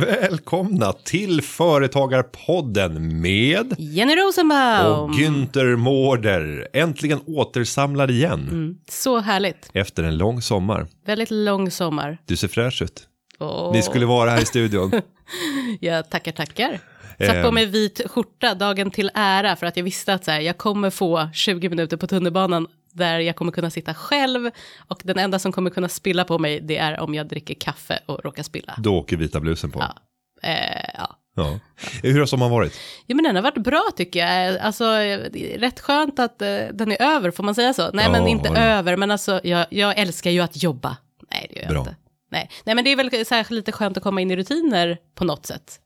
Välkomna till Företagarpodden med Jenny Rosenbaum. och Günther Mårder. Äntligen återsamlad igen Så härligt. efter en lång sommar. Väldigt lång sommar. Du ser fräsch ut. Åh, Ni skulle vara här i studion. Jag tackar, tackar. Satt Ehm. på mig vit skjorta dagen till ära för att jag visste att så här, jag kommer få 20 minuter på tunnelbanan där jag kommer kunna sitta själv och den enda som kommer kunna spilla på mig det är om jag dricker kaffe och råkar spilla. Då åker vita blusen på. Ja. Eh, ja. Ja. Hur har sommaren varit? Jo men den har varit bra tycker jag. Alltså rätt skönt att eh, den är över, får man säga så? Nej Ja, men inte ja. över, men alltså jag, jag älskar ju att jobba. Nej det gör jag Bra. inte. Nej. Nej men det är väl särskilt lite skönt att komma in i rutiner på något sätt.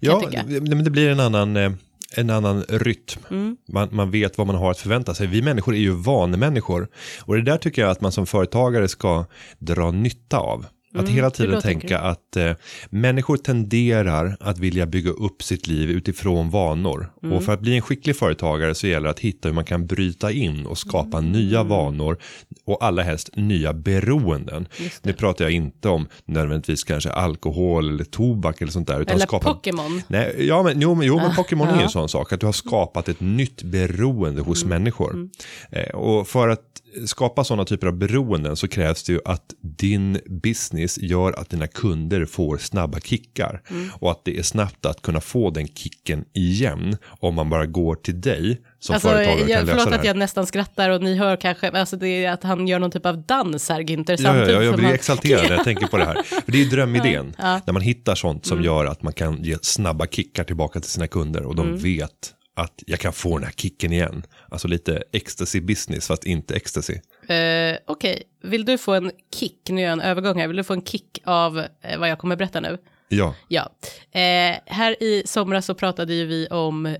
Ja, men det blir en annan, eh, en annan rytm. Mm. Man, man vet vad man har att förvänta sig. Vi människor är ju vanemänniskor. Och det där tycker jag att man som företagare ska dra nytta av. Att hela tiden tänka att eh, människor tenderar att vilja bygga upp sitt liv utifrån vanor. Mm. Och för att bli en skicklig företagare så gäller det att hitta hur man kan bryta in och skapa Mm. nya vanor och allra helst nya beroenden. Nu pratar jag inte om nödvändigtvis kanske alkohol eller tobak eller sånt där. Utan Eller skapa Pokémon. Nej, ja, men, jo, men, jo, men Pokémon är ju ja. en sån sak. Att du har skapat ett nytt beroende hos människor. Eh, och för att skapa sådana typer av beroenden så krävs det ju att din business gör att dina kunder får snabba kickar. Och att det är snabbt att kunna få den kicken igen. Om man bara går till dig som Alltså, företagare jag, kan lösa förlåt att jag nästan skrattar och ni hör kanske, alltså det är att han gör någon typ av dans här Günther Ja, ja, ja, jag blir han- exalterad när jag tänker på det här. För det är ju drömidén. Ja, Mm. När man hittar sånt som gör att man kan ge snabba kickar tillbaka till sina kunder. Och de Mm. vet att jag kan få den här kicken igen. Alltså lite ecstasy business fast inte ecstasy. Eh, Okej, vill du få en kick, nu gör jag en övergång här, vill du få en kick av eh, vad jag kommer berätta nu? Ja, Ja, eh, här i somras så pratade ju vi om eh,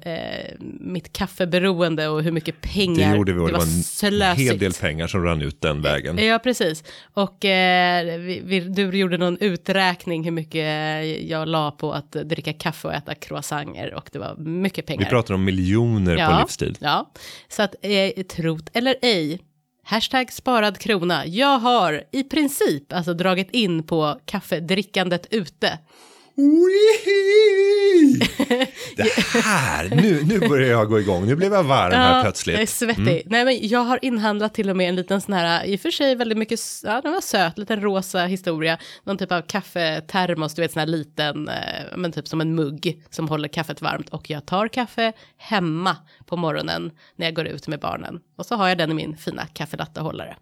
mitt kaffeberoende och hur mycket pengar det gjorde vi och det det var var en slösigt. hel del pengar som rann ut den vägen. Ja, precis. Och eh, vi, vi, du gjorde någon uträkning hur mycket jag la på att dricka kaffe och äta croissanter och det var mycket pengar. Vi pratar om miljoner på livstid. Ja, så att eh, trot eller ej, hashtag sparad krona. Jag har i princip alltså dragit in på kaffedrickandet ute. Det här, nu, nu börjar jag gå igång. Nu blev jag varm här jag är plötsligt. Mm. svettig. Nej, men jag har inhandlat till och med en liten sån här, i och för sig väldigt mycket, ja den var söt, liten rosa historia, någon typ av kaffetermos, du vet sån här liten, eh, men typ som en mugg som håller kaffet varmt och jag tar kaffe hemma på morgonen när jag går ut med barnen och så har jag den i min fina kaffelattehållare.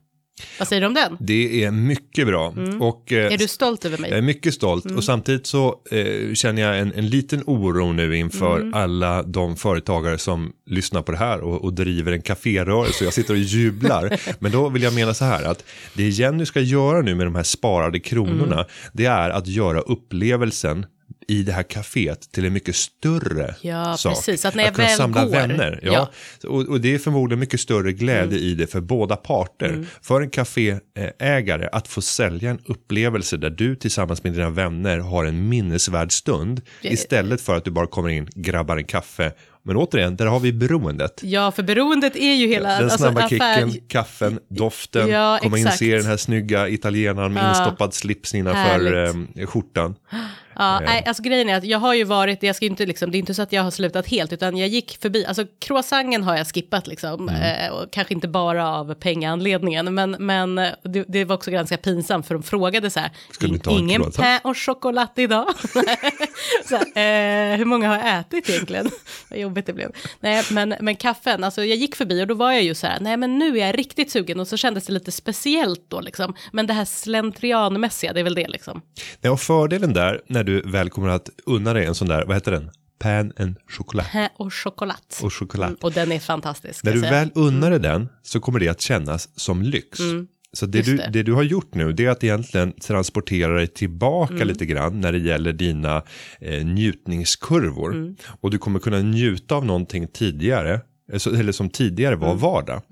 Vad säger du om den? Det är mycket bra. Och, eh, Mm. Är du stolt över mig? Jag är mycket stolt Mm. och samtidigt så eh, känner jag en, en liten oro nu inför Mm. alla de företagare som lyssnar på det här och, och driver en kaférörelse. Jag sitter och jublar. Men då vill jag mena så här att det Jenny ska göra nu med de här sparade kronorna Mm. det är att göra upplevelsen i det här kaféet till en mycket större Ja, sak. precis. Att när jag kunna väl samla går. vänner. Ja. Ja. Och, och det är förmodligen mycket större glädje i det för båda parter. Mm. För en kaféägare att få sälja en upplevelse där du tillsammans med dina vänner har en minnesvärd stund. Istället för att du bara kommer in, grabbar en kaffe. Men återigen, där har vi beroendet. Ja, för beroendet är ju hela... Den alltså, snabba affär- kicken, kaffen, doften, Ja, komma in och se den här snygga italienaren med Ja. instoppad slips innanför eh, skjortan. Ja, nej, alltså grejen är att jag har ju varit, jag ska inte liksom, det är inte så att jag har slutat helt, utan jag gick förbi, alltså croissanten har jag skippat liksom, Mm. eh, och kanske inte bara av pengaanledningen, men, men eh, det, det var också ganska pinsamt för de frågade så här, "In- ingen croissant?" pain och choklad idag? så här, eh, hur många har jag ätit egentligen? Vad jobbigt det blev. Nej, men, men kaffen, alltså jag gick förbi och då var jag ju så här, nej men nu är jag riktigt sugen och så kändes det lite speciellt då liksom, men det här slentrianmässiga, det är väl det liksom. Nej, och fördelen där, när du väl kommer att unna dig en sån där, vad heter den? Pan and choklad. Pain och choklad. Och choklad. Mm, och den är fantastisk. När du säga. väl unnar dig den så kommer det att kännas som lyx. Så det Mm. Du, det. det du har gjort nu det är att egentligen transportera dig tillbaka Mm. lite grann när det gäller dina eh, njutningskurvor. Mm. Och du kommer kunna njuta av någonting tidigare eller som tidigare var vardag.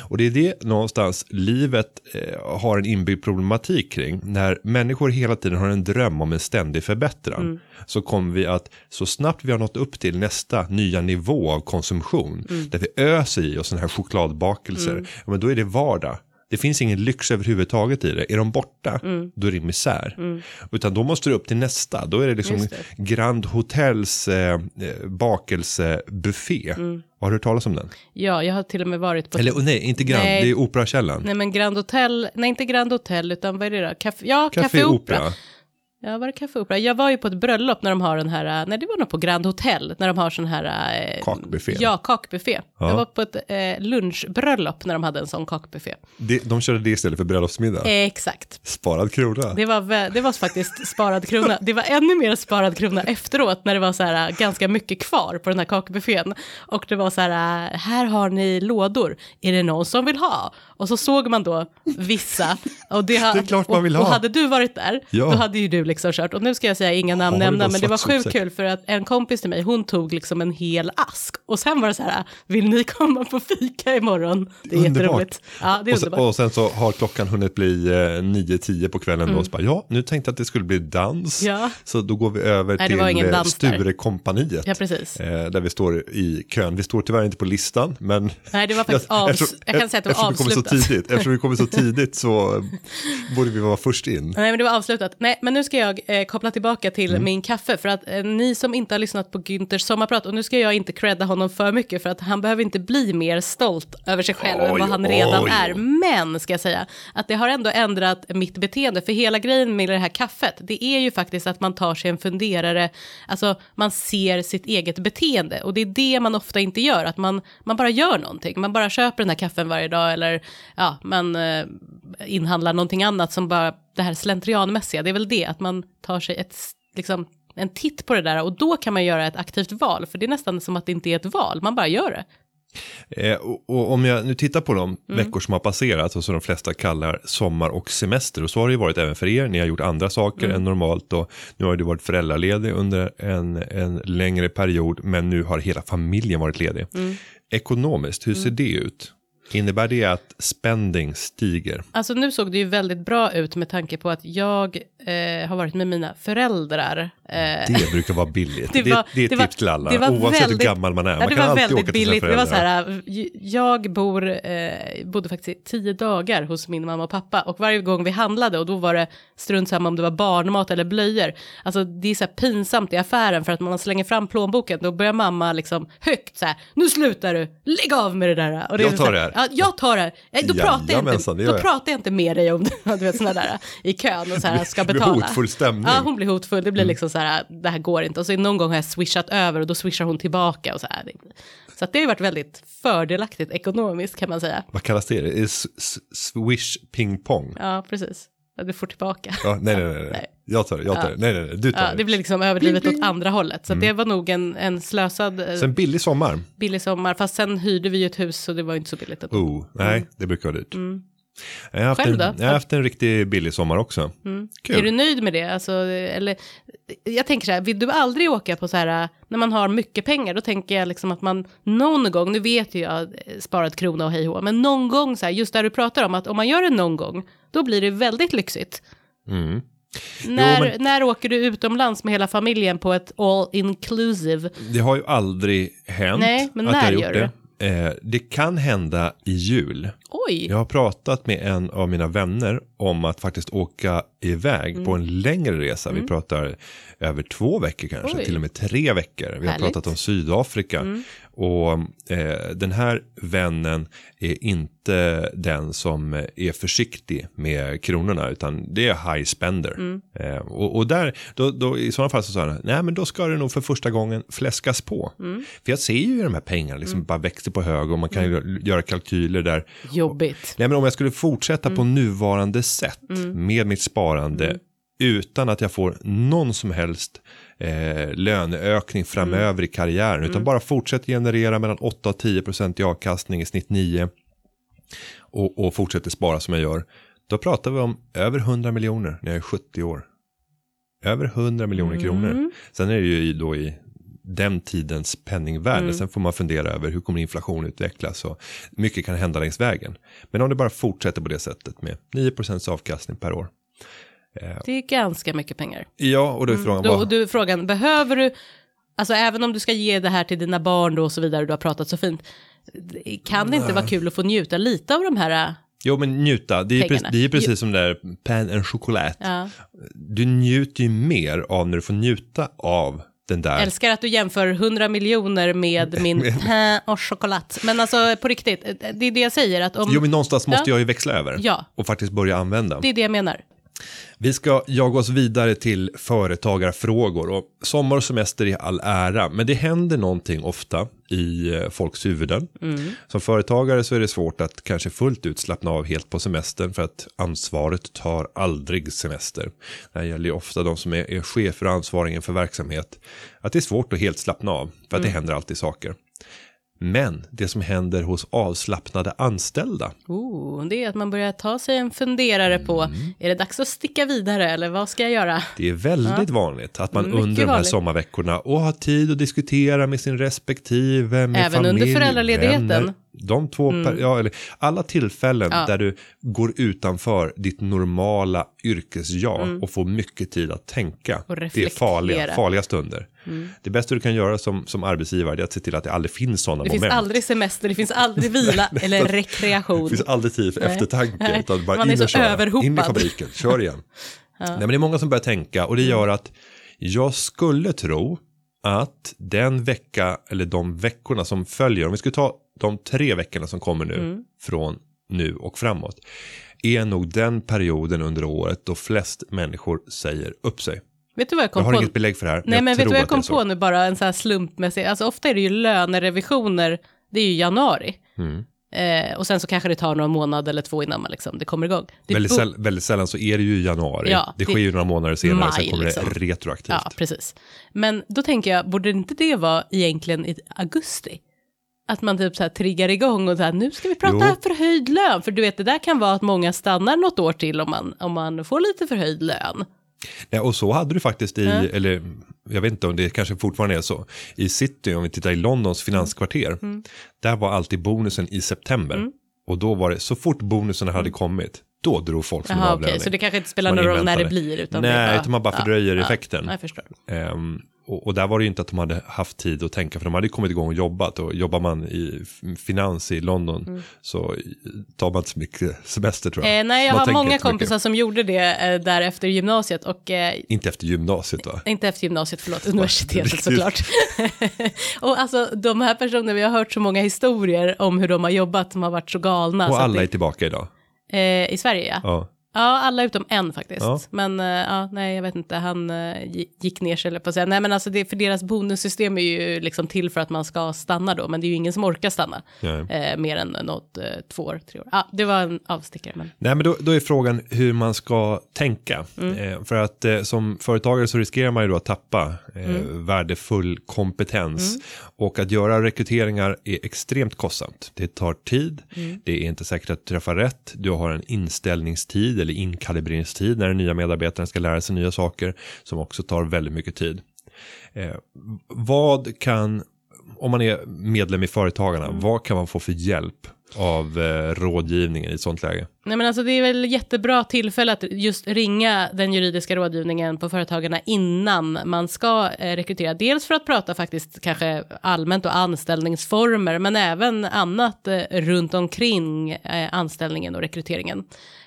Och det är det någonstans livet eh, har en inbyggd problematik kring. När människor hela tiden har en dröm om en ständig förbättran. Så kommer vi att så snabbt vi har nått upp till nästa nya nivå av konsumtion. Där vi öser i oss sådana här chokladbakelser. Ja, men då är det vardag. Det finns ingen lyx överhuvudtaget i det. Är de borta, då är det misär. Utan då måste du upp till nästa. Då är det liksom det. Grand Hotels eh, eh, bakelsebuffé. Har du hört talas om den? Ja, jag har till och med varit på... Eller nej, inte Grand, Nej. det är Operakällan. Nej, men Grand Hotel, nej inte Grand Hotel, utan vad är det då? Café, ja, Café Café, Opera. Opera. Ja, var det Café Opera? Jag var ju på ett bröllop när de har den här, äh, nej det var nog på Grand Hotel, när de har sån här... eh, Kakbuffé. Ja, kakbuffé. Ja. Jag var på ett eh, lunchbröllop när de hade en sån kakbuffé. Det, de körde det istället för bröllopsmiddag. Eh, exakt. Sparad krona. Det var, det var faktiskt sparad krona. Det var ännu mer sparad krona efteråt när det var så här äh, ganska mycket kvar på den här kakbuffén. Och det var så här, äh, här har ni lådor, är det någon som vill ha? Och så såg man då vissa. Och det, ha, Det är klart man vill och, ha. Och hade du varit där, Ja. då hade ju du liksom kört. Och nu ska jag säga inga namn nämna, men det var sjukt kul för att en kompis till mig, hon tog liksom en hel ask. Och sen var det så här, vill ni komma på fika imorgon? Det är Underbart. jätteroligt. Ja, det är och, sen, underbart. Mm. och sen så har klockan hunnit bli eh, 9-10 på kvällen då. Och så bara, ja, nu tänkte jag att det skulle bli dans. Ja. Så då går vi över Nej, till eh. Sturekompaniet. Ja, precis. Eh, där vi står i kön. Vi står tyvärr inte på listan, men... Nej, det var faktiskt avs- jag kan säga att det var eftersom vi avslutat. tidigt, Eftersom vi kommer så tidigt så borde vi vara först in. Nej, men det var avslutat. Nej, men nu ska jag eh, koppla tillbaka till Mm. min kaffe. För att eh, ni som inte har lyssnat på Günthers sommarprat, och nu ska jag inte credda honom för mycket, för att han behöver inte bli mer stolt över sig själv än Oj, vad han redan oj. är. Men, ska jag säga, att det har ändå ändrat mitt beteende. För hela grejen med det här kaffet, det är ju faktiskt att man tar sig en funderare, alltså man ser sitt eget beteende. Och det är det man ofta inte gör, att man, man bara gör någonting. Man bara köper den här kaffen varje dag, eller ja, man eh, inhandlar någonting annat som bara, det här slentrianmässiga, det är väl det, att man tar sig ett, liksom, en titt på det där och då kan man göra ett aktivt val, för det är nästan som att det inte är ett val, man bara gör det. Eh, och, och om jag nu tittar på de Mm. veckor som har passerat och som de flesta kallar sommar och semester och så har det ju varit även för er. Ni har gjort andra saker Mm. än normalt och nu har du varit föräldraledig under en, en längre period men nu har hela familjen varit ledig. Mm. Ekonomiskt, hur ser det ut? Innebär det att spending stiger? Alltså nu såg det ju väldigt bra ut med tanke på att jag eh, har varit med mina föräldrar. Eh, Det brukar vara billigt. Det, Det var- det är ett det tips till alla, det var oavsett väldigt- hur gammal man är. Ja, Man det kan var alltid åka väldigt till sina billigt. Det var så här, jag bor, eh, bodde faktiskt i tio dagar hos min mamma och pappa och varje gång vi handlade och då var det strunt samma om det var barnmat eller blöjor. Alltså det är så här pinsamt i affären för att man slänger fram plånboken då börjar mamma liksom högt så här, nu slutar du, lägg av med det där. Och det Jag tar det här. Ja, jag tar det här. Nej, Då, pratar jag, inte, det då pratar jag inte med dig om du vet sådana där i kön och så här ska Det blir betala. hotfull stämning. Ja, hon blir hotfull. Det blir liksom så här, det här går inte. Och så någon gång har jag swishat över och då swishar hon tillbaka och så här. Så det har varit väldigt fördelaktigt ekonomiskt kan man säga. Vad kallas det? det swish ping pong. Ja, precis. Du får tillbaka. Ja, nej, nej, nej, nej. Jag tar det, jag tar det. Nej, nej, nej, du tar Ja, det. Mm. det blir liksom överdrivet åt andra hållet. Så att det var nog en, en slösad eh, Sen billig sommar. billig sommar. Fast sen hyrde vi ju ett hus så det var inte så billigt. ändå. Oh, nej, det brukar vara dyrt. Jag har haft, Mm. Själv en, då? jag har haft en riktigt billig sommar också. Kul. Är du nöjd med det? Alltså, eller, jag tänker så här, vill du aldrig åka på så här, när man har mycket pengar, då tänker jag liksom att man någon gång, nu vet ju jag, eh, sparat krona och hej hå, men någon gång så här, just där du pratar om att om man gör det någon gång, då blir det väldigt lyxigt. Mm. När, men- när åker du utomlands med hela familjen på ett all inclusive? Det har ju aldrig hänt Nej, men att när jag har gjort gör det. Eh, det kan hända i jul. Oj, Jag har pratat med en av mina vänner om att faktiskt åka iväg Mm. på en längre resa. Vi pratar över två veckor kanske, Oj. till och med tre veckor. Vi har Härligt. Mm. pratat om Sydafrika. Och eh, den här vännen är inte den som är försiktig med kronorna, utan det är high spender. Mm. Eh, och, och där, då, då, i sådana fall så sa han, nej men då ska det nog för första gången fläskas på. Mm. För jag ser ju de här pengarna liksom bara växer på hög och man kan ju göra kalkyler där jobbigt. Nej men om jag skulle fortsätta på Mm. nuvarande sätt med mitt sparande utan att jag får någon som helst eh, löneökning framöver Mm. i karriären utan bara fortsätter generera mellan 8 och 10 procent i avkastning i snitt 9 och, och fortsätter spara som jag gör. Då pratar vi om över 100 miljoner när jag är 70 år. Över 100 miljoner Mm. kronor. Sen är det ju då i den tidens penningvärde. Mm. Sen får man fundera över hur kommer inflation utvecklas och mycket kan hända längs vägen. Men om det bara fortsätter på det sättet med 9% avkastning per år. Det är ganska mycket pengar. Ja, och då är frågan Mm. Då, och du, frågan, behöver du, alltså även om du ska ge det här till dina barn då och så vidare, du har pratat så fint, kan det inte vara kul att få njuta lite av de här, Jo, men njuta, det är, precis, det är precis som där pain en choklad. ja, Du njuter ju mer av när du får njuta av den där. älskar att du jämför 100 miljoner med min och choklad. Men alltså på riktigt, det är det jag säger att om, Jo, men någonstans måste Ja. jag ju växla över Ja. och faktiskt börja använda. det är det jag menar. Vi ska jaga oss vidare till företagarfrågor och sommar och semester i all ära, men det händer någonting ofta i eh, folks huvuden. Som företagare så är det svårt att kanske fullt ut slappna av helt på semestern för att ansvaret tar aldrig semester. Det här gäller ju ofta de som är, är chefer och ansvariga för verksamhet. Att det är svårt att helt slappna av för att det händer alltid saker. Men det som händer hos avslappnade anställda Oh, det är att man börjar ta sig en funderare på, Mm. är det dags att sticka vidare eller vad ska jag göra? Det är väldigt vanligt att man Mycket under de här vanligt. sommarveckorna och har tid att diskutera med sin respektive, med Även under familj, föräldraledigheten. Mm. vänner. De två, per, ja, eller alla tillfällen Ja. där du går utanför ditt normala yrkesjag och får mycket tid att tänka. Mm. Det är farliga, farliga stunder. Det bästa du kan göra som, som arbetsgivare är att se till att det aldrig finns sådana Det moment. finns aldrig semester, det finns aldrig vila eller rekreation. Det finns aldrig tid för Nej. eftertanke. Utan bara Man är in så och köra. överhopad. In i fabriken, kör igen. Nej, men det är många som börjar tänka och det gör att jag skulle tro att den vecka eller de veckorna som följer, om vi skulle ta de tre veckorna som kommer nu Mm. från nu och framåt, är nog den perioden under året då flest människor säger upp sig. Vet du vad jag Jag kom har på? inget belägg för det här. Nej, men vet tror du vad jag kom så. på nu bara en sån här slumpmässig, alltså ofta är det ju lönerevisioner, det är ju januari. Mm. Eh, och sen så kanske det tar någon månad eller två innan man liksom, det kommer igång. Det Väldigt, säll, väldigt sällan så är det ju i januari. Ja, det det- sker ju några månader senare, Maj, sen kommer liksom. det retroaktivt. Ja, precis. Men då tänker jag, borde inte det vara egentligen i augusti? Att man typ så här triggar igång och så här, nu ska vi prata Jo. förhöjd lön. För du vet, det där kan vara att många stannar något år till om man, om man får lite förhöjd lön. Ja, och så hade du faktiskt i, Ja. eller jag vet inte om det kanske fortfarande är så, i city, om vi tittar i Londons finanskvarter, Mm. där var alltid bonusen i september. Och då var det, så fort bonusen hade kommit, då drog folk Mm. Jaha, avlöning. okej, så det kanske inte spelar någon roll när det blir. Utan Nej, det, ja, utan man bara ja, fördröjer ja, effekten. Jag förstår. Ehm, och, och där var det ju inte att de hade haft tid att tänka, för de hade kommit igång och jobbat. Och jobbar man i finans i London Mm. så tar man inte så mycket semester tror jag. Eh, nej, jag Man har många så mycket. kompisar som gjorde det eh, där efter gymnasiet och eh, Inte efter gymnasiet va? Inte efter gymnasiet, förlåt, universitetet såklart. och alltså de här personerna, vi har hört så många historier om hur de har jobbat som har varit så galna. Och så alla är det, tillbaka idag. eh, I Sverige ja. Ja. Ja, alla utom en faktiskt. Ja. Men eh, ja, nej, jag vet inte, han gi- gick ner sig på att säga. Nej, men alltså det, för deras bonussystem är ju liksom till för att man ska stanna då, men det är ju ingen som orkar stanna eh, mer än något, två år, tre år. Ja, det var en avstickare, men Nej, men då, då är frågan hur man ska tänka. Mm. För att som företagare så riskerar man ju då att tappa Mm. värdefull kompetens. Och att göra rekryteringar är extremt kostsamt. Det tar tid, Mm. det är inte säkert att du träffar rätt. Du har en inställningstid eller inkalibrineringstid när den nya medarbetaren ska lära sig nya saker som också tar väldigt mycket tid. Eh, vad kan, om man är medlem i Företagarna, Mm. vad kan man få för hjälp av eh, rådgivningen i ett sånt läge? Nej men alltså det är väl jättebra tillfälle att just ringa den juridiska rådgivningen på företagarna innan man ska eh, rekrytera. Dels för att prata faktiskt kanske allmänt och anställningsformer men även annat eh, runt omkring eh, anställningen och rekryteringen.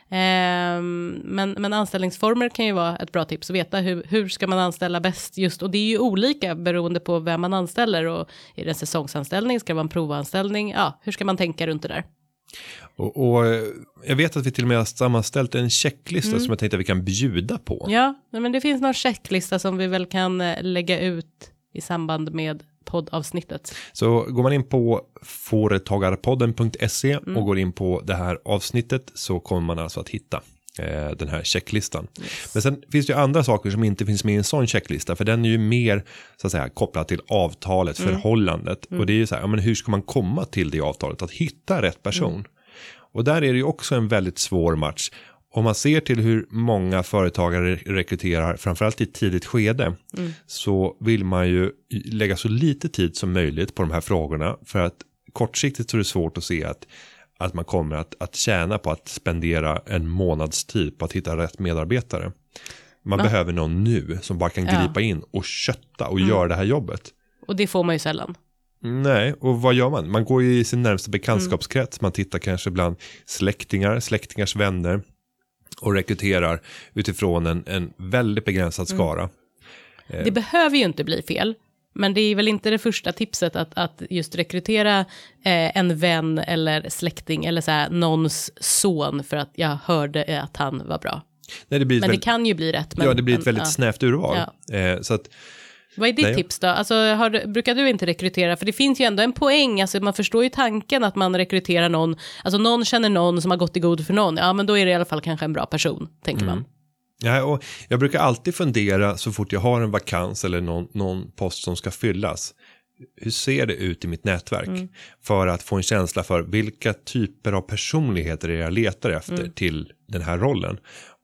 Ehm, men, men anställningsformer kan ju vara ett bra tips att veta hur, hur ska man anställa bäst just och det är ju olika beroende på vem man anställer och är det en säsongsanställning, ska det vara en provanställning, ja hur ska man tänka runt det där? Och, och eh, jag vet att vi till och med har sammanställt en checklista som jag tänkte att vi kan bjuda på. Mm. Ja, men det finns någon checklista som vi väl kan eh, lägga ut i samband med poddavsnittet. Så går man in på företagarpodden.se Mm. och går in på det här avsnittet så kommer man alltså att hitta eh, den här checklistan. Men sen finns det ju andra saker som inte finns med i en sån checklista för den är ju mer så att säga kopplad till avtalet, Mm. förhållandet och det är ju så här, ja, men hur ska man komma till det avtalet, att hitta rätt person. Mm. Och där är det ju också en väldigt svår match. Om man ser till hur många företagare rekryterar, framförallt i ett tidigt skede, så vill man ju lägga så lite tid som möjligt på de här frågorna. För att kortsiktigt så är det svårt att se att, att man kommer att, att tjäna på att spendera en månads tid på att hitta rätt medarbetare. Man behöver någon nu som bara kan Ja. gripa in och kötta och göra det här jobbet. Och det får man ju sällan. Nej, och vad gör man? Man går ju i sin närmsta bekantskapskrets, man tittar kanske bland släktingar, släktingars vänner och rekryterar utifrån en, en väldigt begränsad skara. Eh. Det behöver ju inte bli fel. Men det är väl inte det första tipset att, att just rekrytera eh, en vän eller släkting eller så här, någons son för att jag hörde att han var bra. Nej, det Men det väldigt, kan ju bli rätt. Men, ja, det blir ett men, väldigt ja. snävt urval. Eh, så att, Vad är ditt Nej. tips då? Alltså, har, brukar du inte rekrytera? För det finns ju ändå en poäng, alltså, man förstår ju tanken att man rekryterar någon, alltså någon känner någon som har gått i god för någon, ja men då är det i alla fall kanske en bra person, tänker Mm. man. ja, och jag brukar alltid fundera så fort jag har en vakans eller någon, någon post som ska fyllas. Hur ser det ut i mitt nätverk? Mm. För att få en känsla för vilka typer av personligheter jag letar efter Mm. till den här rollen.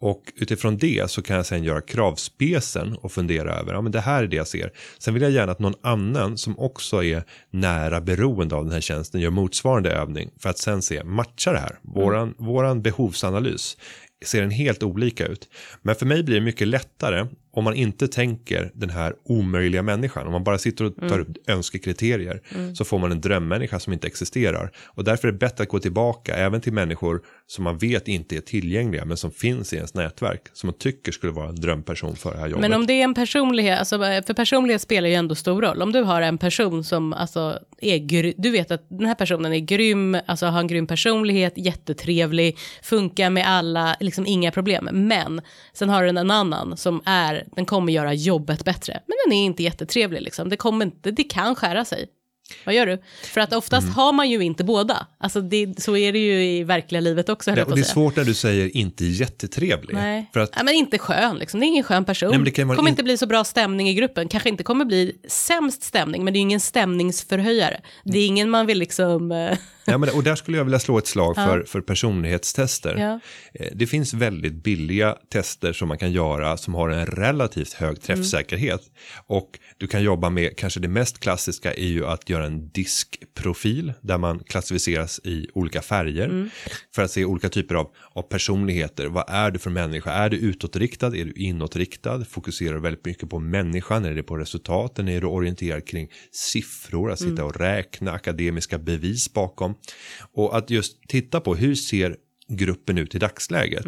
Och utifrån det så kan jag sen göra kravspecen och fundera över, ja men det här är det jag ser. Sen vill jag gärna att någon annan som också är nära beroende av den här tjänsten gör motsvarande övning för att sen se, matchar det här? Våran, våran behovsanalys, ser den helt olika ut. Men för mig blir det mycket lättare om man inte tänker den här omöjliga människan. Om man bara sitter och tar upp önskekriterier så får man en drömmänniska som inte existerar. Och därför är det bättre att gå tillbaka även till människor som man vet inte är tillgängliga men som finns i ens nätverk. Som man tycker skulle vara en drömperson för det här jobbet. Men om det är en personlighet, alltså, för personlighet spelar ju ändå stor roll. Om du har en person som alltså, är, du vet att den här personen är grym, alltså har en grym personlighet, jättetrevlig, funkar med alla, liksom inga problem. Men sen har den en annan som är, den kommer göra jobbet bättre. Men den är inte jättetrevlig liksom, det kommer inte, det kan skära sig. Vad gör du? För att oftast Mm. har man ju inte båda. Alltså det, så är det ju i verkliga livet också, Ja, och det är svårt när du säger inte jättetrevlig. Nej. För att Nej, men inte skön, liksom. det är ingen skön person. Nej, det kommer in- inte bli så bra stämning i gruppen, kanske inte kommer bli sämst stämning, men det är ingen stämningsförhöjare. Det är ingen man vill liksom... Ja, men, och där skulle jag vilja slå ett slag för, för personlighetstester. Ja. Eh, Det finns väldigt billiga tester som man kan göra som har en relativt hög träffsäkerhet. Och du kan jobba med, kanske det mest klassiska är ju att göra en diskprofil där man klassificeras i olika färger. För att se olika typer av, av personligheter. Vad är du för människa? Är du utåtriktad? Är du inåtriktad? Fokuserar du väldigt mycket på människan? Är det på resultaten? Är du orienterad kring siffror? Att sitta och räkna akademiska bevis bakom. Och att just titta på hur ser gruppen ut i dagsläget?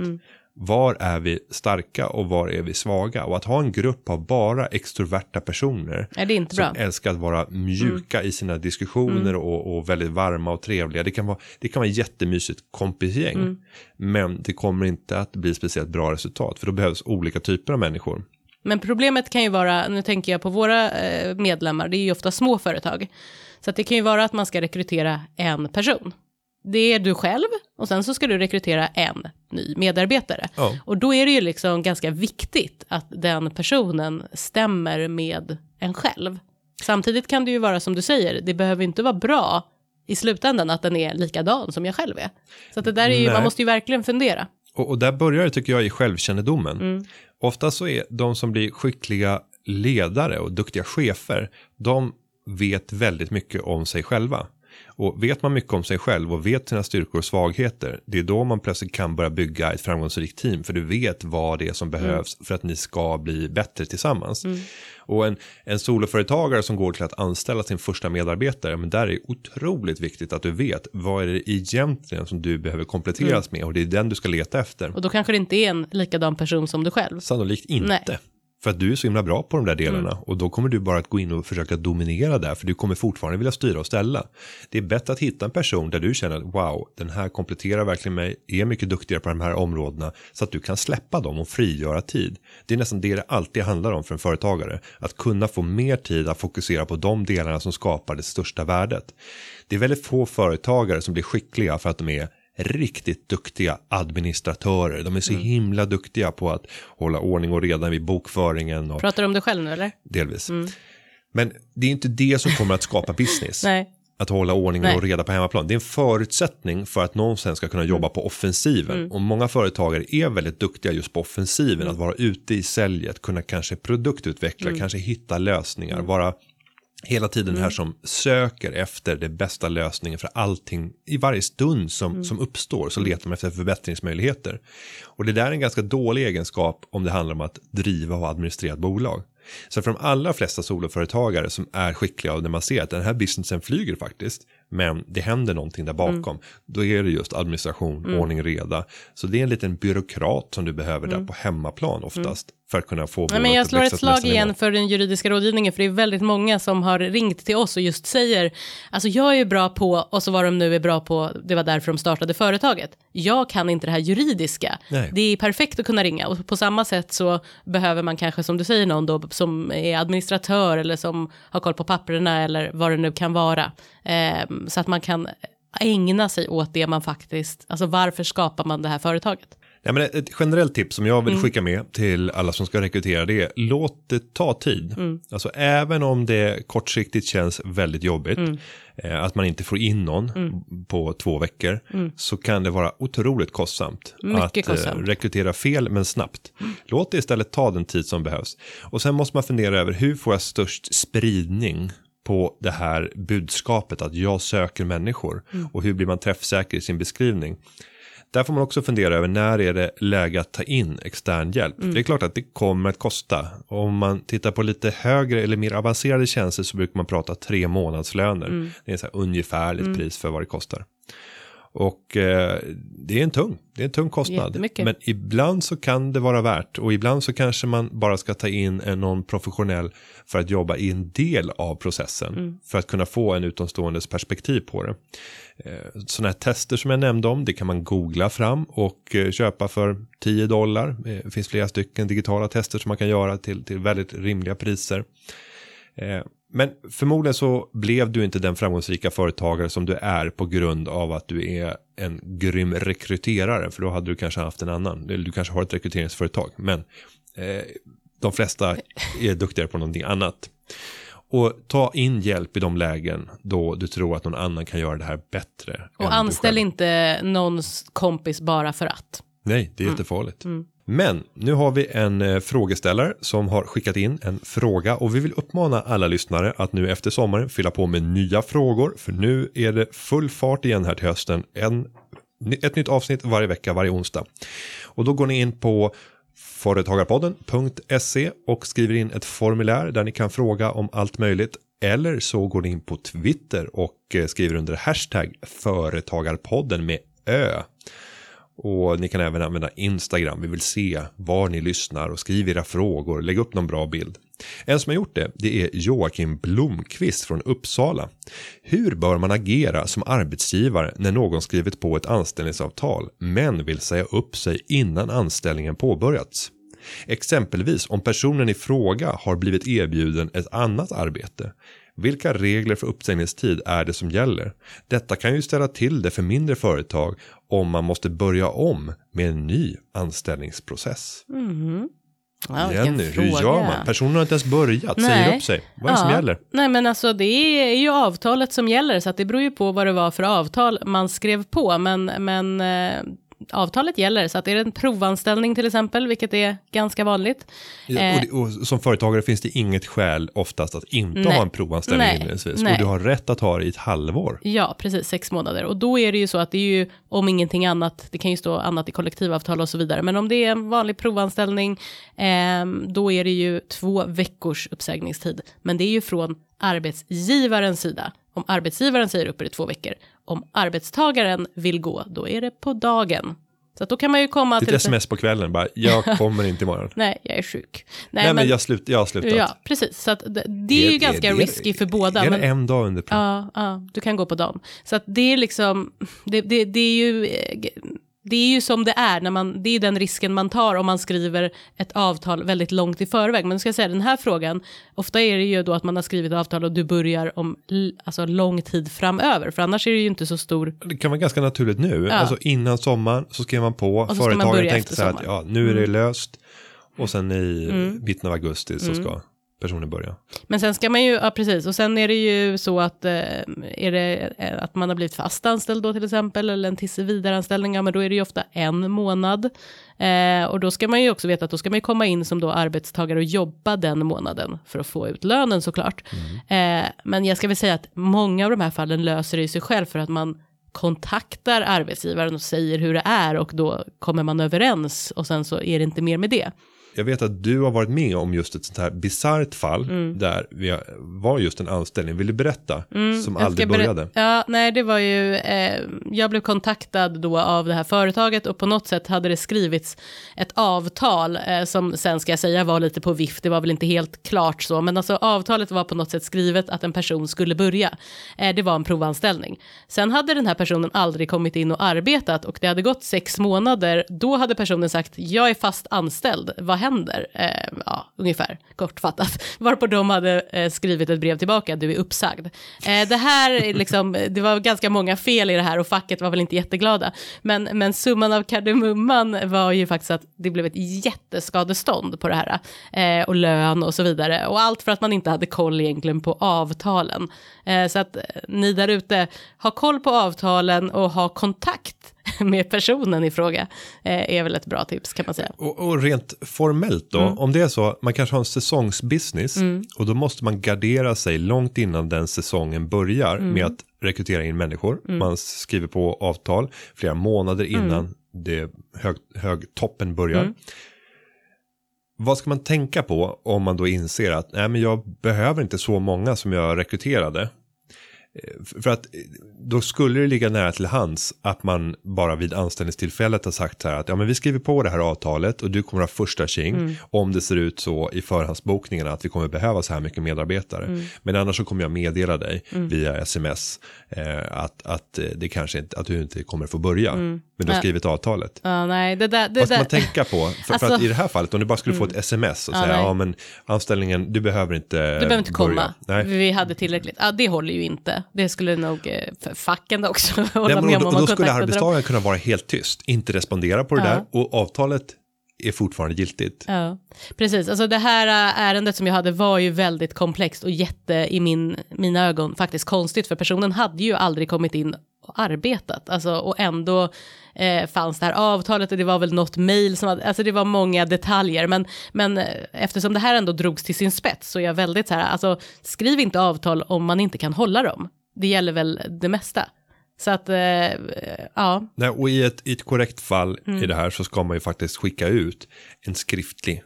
Var är vi starka och var är vi svaga? Och att ha en grupp av bara extroverta personer Nej, det är inte som bra. Mm. älskar att vara mjuka i sina diskussioner och, och väldigt varma och trevliga. Det kan vara, det kan vara jättemysigt kompisgäng. Mm. Men det kommer inte att bli speciellt bra resultat för då behövs olika typer av människor. Men problemet kan ju vara, nu tänker jag på våra eh, medlemmar, det är ju ofta små företag. Så det kan ju vara att man ska rekrytera en person. Det är du själv och sen så ska du rekrytera en ny medarbetare. Ja. Och då är det ju liksom ganska viktigt att den personen stämmer med en själv. Samtidigt kan det ju vara som du säger, det behöver inte vara bra i slutändan att den är likadan som jag själv är. Så det där är ju, Nej. man måste ju verkligen fundera. Och, och där börjar det tycker jag i självkännedomen. Mm. Ofta så är de som blir skickliga ledare och duktiga chefer, de vet väldigt mycket om sig själva. Och vet man mycket om sig själv och vet sina styrkor och svagheter, det är då man plötsligt kan börja bygga ett framgångsrikt team, för du vet vad det är som behövs för att ni ska bli bättre tillsammans. Och en, en soloföretagare som går till att anställa sin första medarbetare, men där är det otroligt viktigt att du vet vad är det egentligen som du behöver kompletteras med och det är den du ska leta efter. Och då kanske det inte är en likadan person som du själv. Sannolikt inte. Nej. För att du är så himla bra på de där delarna och då kommer du bara att gå in och försöka dominera där för du kommer fortfarande vilja styra och ställa. Det är bättre att hitta en person där du känner att wow, den här kompletterar verkligen mig, är mycket duktigare på de här områdena så att du kan släppa dem och frigöra tid. Det är nästan det det alltid handlar om för en företagare, att kunna få mer tid att fokusera på de delarna som skapar det största värdet. Det är väldigt få företagare som blir skickliga för att de är riktigt duktiga administratörer. De är så himla duktiga på att hålla ordning och reda vid bokföringen och Pratar du om dig själv nu eller? delvis. Men det är inte det som kommer att skapa business. Nej. att hålla ordning och reda på hemmaplan. Det är en förutsättning för att någon sen ska kunna jobba på offensiven. Och många företagare är väldigt duktiga just på offensiven. Att vara ute i säljet, kunna kanske produktutveckla, kanske hitta lösningar, vara hela tiden här som söker efter det bästa lösningen för allting i varje stund som, som uppstår så letar man efter förbättringsmöjligheter. Och det där är en ganska dålig egenskap om det handlar om att driva och administrera ett bolag. Så för de allra flesta soloföretagare som är skickliga och när man ser att den här businessen flyger faktiskt men det händer någonting där bakom då är det just administration, ordning och reda. Så det är en liten byråkrat som du behöver där på hemmaplan oftast för att kunna få Nej, men jag slår ett slag igen för den juridiska rådgivningen, för det är väldigt många som har ringt till oss och just säger, alltså jag är bra på, och så var de nu är bra på, det var därför de startade företaget. Jag kan inte det här juridiska. Nej. Det är perfekt att kunna ringa och på samma sätt så behöver man kanske, som du säger, någon då som är administratör eller som har koll på papperna eller vad det nu kan vara. Ehm, så att man kan ägna sig åt det man faktiskt, alltså varför skapar man det här företaget? Ja, men ett generellt tips som jag Mm. vill skicka med till alla som ska rekrytera det är låt det ta tid. Mm. Alltså även om det kortsiktigt känns väldigt jobbigt Mm. eh, att man inte får in någon på två veckor så kan det vara otroligt kostsamt Mm. Mycket att eh, kostsamt. Mm. rekrytera fel men snabbt. Låt det istället ta den tid som behövs. Och sen måste man fundera över hur får jag störst spridning på det här budskapet att jag söker människor Mm. och hur blir man träffsäker i sin beskrivning. Där får man också fundera över när är det läge att ta in extern hjälp. Mm. Det är klart att det kommer att kosta. Om man tittar på lite högre eller mer avancerade tjänster så brukar man prata tre månadslöner. Mm. Det är så här ungefärligt pris för vad det kostar. Och eh, det är en tung, det är en tung kostnad. Men ibland så kan det vara värt och ibland så kanske man bara ska ta in en någon professionell för att jobba i en del av processen. Mm. För att kunna få en utomståendes perspektiv på det. Eh, Sådana här tester som jag nämnde om, det kan man googla fram och eh, köpa för 10 dollar. Eh, Det finns flera stycken digitala tester som man kan göra till, till väldigt rimliga priser. Men förmodligen så blev du inte den framgångsrika företagare som du är på grund av att du är en grym rekryterare. För då hade du kanske haft en annan, eller du kanske har ett rekryteringsföretag. Men eh, de flesta är duktigare på någonting annat. Och ta in hjälp i de lägen då du tror att någon annan kan göra det här bättre. Och anställ inte någons kompis bara för att. Nej, det är jättefarligt. Men nu har vi en eh, frågeställare som har skickat in en fråga och vi vill uppmana alla lyssnare att nu efter sommaren fylla på med nya frågor för nu är det full fart igen här till hösten. En, ett nytt avsnitt varje vecka, varje onsdag. Och då går ni in på företagarpodden.se och skriver in ett formulär där ni kan fråga om allt möjligt. Eller så går ni in på Twitter och eh, skriver under hashtag företagarpodden med ö. Och ni kan även använda Instagram. Vi vill se var ni lyssnar och skriv era frågor. Lägg upp någon bra bild. En som har gjort det, det är Joakim Blomqvist från Uppsala. Hur bör man agera som arbetsgivare när någon skrivit på ett anställningsavtal men vill säga upp sig innan anställningen påbörjats? Exempelvis om personen i fråga har blivit erbjuden ett annat arbete. Vilka regler för uppsägningstid är det som gäller? Detta kan ju ställa till det för mindre företag om man måste börja om med en ny anställningsprocess. Ja, vilken Jenny, hur gör man? Personen har inte ens börjat, säger Nej. upp sig. Vad är det som Ja. gäller? Nej men alltså det är ju avtalet som gäller så att det beror ju på vad det var för avtal man skrev på men, men eh, avtalet gäller så att är det en provanställning till exempel vilket är ganska vanligt. Ja, Eh. och, det, och som företagare finns det inget skäl oftast att inte Nej. ha en provanställning Nej. inledningsvis. Nej. Och du har rätt att ha det i ett halvår. Ja, precis, sex månader. Och då är det ju så att det är ju om ingenting annat, det kan ju stå annat i kollektivavtal och så vidare, men om det är en vanlig provanställning, ehm, då är det ju två veckors uppsägningstid. Men det är ju från arbetsgivarens sida. Om arbetsgivaren säger upp är det två veckor. Om arbetstagaren vill gå, då är det på dagen. Så att då kan man ju komma Ett till... sms på kvällen bara, jag kommer inte imorgon. Nej, jag är sjuk. Nej, men, jag, slut, jag har slutat. Ja, precis. Så det, det är ju ganska risky för båda. Är det men- en dag under prov? Ja, ja, du kan gå på dagen. Så att det är liksom, det, det, det är ju, eh, det är ju som det är, när man, det är den risken man tar om man skriver ett avtal väldigt långt i förväg. Men ska jag säga den här frågan, ofta är det ju då att man har skrivit avtal och du börjar om alltså lång tid framöver, för annars är det ju inte så stor, Det kan vara ganska naturligt nu. Ja. Alltså innan sommaren så skrev man på. börja tänkte så här att ja, nu är det Mm. löst. Och sen i mitten av augusti så ska personen börja. Men sen ska man ju, ja precis, och sen är det ju så att eh, är det eh, att man har blivit fast anställd då till exempel, eller en tills vidareanställning, ja men då är det ju ofta en månad. Eh, och då ska man ju också veta att då ska man ju komma in som då arbetstagare och jobba den månaden för att få ut lönen såklart. Eh, men jag ska väl säga att många av de här fallen löser det ju sig själv för att man kontaktar arbetsgivaren och säger hur det är och då kommer man överens och sen så är det inte mer med det. Jag vet att du har varit med om just ett sånt här bisarrt fall Mm. där vi var just en anställning. Vill du berätta? som Mm, ska aldrig började. Ja, nej, det var ju, eh, jag blev kontaktad då av det här företaget och på något sätt hade det skrivits ett avtal eh, som sen ska jag säga var lite på vift, det var väl inte helt klart så, men alltså avtalet var på något sätt skrivet att en person skulle börja. Eh, det var en provanställning. Sen hade den här personen aldrig kommit in och arbetat och det hade gått sex månader, då hade personen sagt jag är fast anställd, vad händer? Eh, ja, ungefär, kortfattat. Varpå de hade eh, skrivit ett brev tillbaka, du är uppsagd. Eh, det här, liksom, eh, det var ganska många fel i det här och facket var väl inte jätteglada. Men, men summan av kardemumman var ju faktiskt att det blev ett jätteskadestånd på det här. Eh, och lön och så vidare. Och allt för att man inte hade koll egentligen på avtalen. Eh, så att eh, ni där ute, ha koll på avtalen och ha kontakt med personen i fråga. Eh, är väl ett bra tips kan man säga. Och, och rent formellt då, Mm. om det är så, man kanske har en säsongsbusiness och då måste man gardera sig långt innan den säsongen börjar Mm. med att rekrytera in människor. Man skriver på avtal flera månader Mm. innan det hög, högtoppen börjar. Vad ska man tänka på om man då inser att nej, men jag behöver inte så många som jag rekryterade? Eh, För att eh, då skulle det ligga nära till hands att man bara vid anställningstillfället har sagt så här att ja men vi skriver på det här avtalet och du kommer ha första tjing om det ser ut så i förhandsbokningarna att vi kommer behöva så här mycket medarbetare. Men annars så kommer jag meddela dig via sms att, att eh, det kanske inte, att du inte kommer få börja. Men du har skrivit avtalet. Ja, nej, det där, det Vad ska där. man tänka på? För, för Alltså- Mm. att i det här fallet, om du bara skulle få ett sms och Ja, säga, nej. ja men anställningen, du behöver inte Du behöver inte komma. börja. Nej. Vi hade tillräckligt. Ja, det håller ju inte. Det skulle nog eh, för facken också hålla Nej, men med då, om. då man skulle arbetstagaren kunna vara helt tyst, inte respondera på det Ja. där och avtalet är fortfarande giltigt. Ja, precis. Alltså det här äh, ärendet som jag hade var ju väldigt komplext och jätte i min, mina ögon faktiskt konstigt för personen hade ju aldrig kommit in och arbetat. Alltså, och ändå eh, fanns det här avtalet och det var väl något mejl som hade, alltså det var många detaljer. Men, men eh, eftersom det här ändå drogs till sin spets så är jag väldigt så här, alltså skriv inte avtal om man inte kan hålla dem. Det gäller väl det mesta. Så att, eh, ja, Nej, och i ett, i ett korrekt fall Mm. i det här så ska man ju faktiskt skicka ut en skriftlig.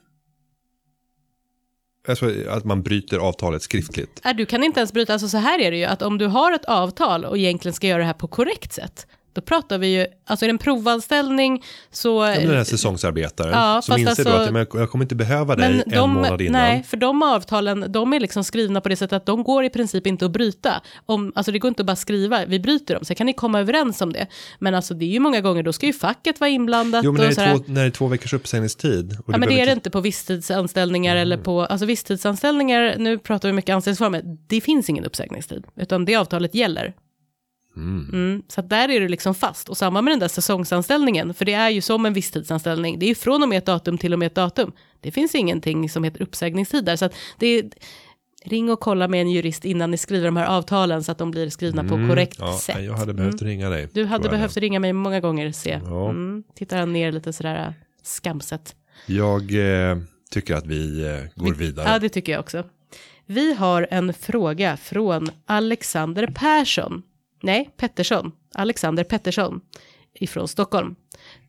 Alltså att man bryter avtalet skriftligt. Äh, du kan inte ens bryta, alltså så här är det ju, att om du har ett avtal och egentligen ska göra det här på korrekt sätt, då pratar vi ju, alltså är det en provanställning så... Ja, den här säsongsarbetaren Ja, som inser då alltså- att ja, men jag kommer inte behöva dig en månad innan. nej, för de avtalen, de är liksom skrivna på det sättet att de går i princip inte att bryta. Om, alltså det går inte att bara skriva, vi bryter dem, så kan ni komma överens om det. Men alltså det är ju många gånger, då ska ju facket vara inblandat. Jo, men när och det, är två, när det är två veckors uppsägningstid. Ja, men det är det inte- på visstidsanställningar eller på, alltså visstidsanställningar, nu pratar vi mycket anställningsformer, det finns ingen uppsägningstid, utan det avtalet gäller. Mm, så att där är det liksom fast. Och samma med den där säsongsanställningen, för det är ju som en visstidsanställning, det är ju från och med ett datum till och med ett datum. Det finns ingenting som heter uppsägningstid där, så att det är, ring och kolla med en jurist innan ni skriver de här avtalen så att de blir skrivna på korrekt Mm. Ja, sätt. jag hade behövt ringa dig. Du hade tror jag. behövt ringa mig många gånger, se. Ja. Mm, tittar han ner lite sådär äh, skamset. Jag eh, tycker att vi eh, går vidare. Ja, det tycker jag också. Vi har en fråga från Alexander Persson. Nej, Pettersson. Alexander Pettersson ifrån Stockholm.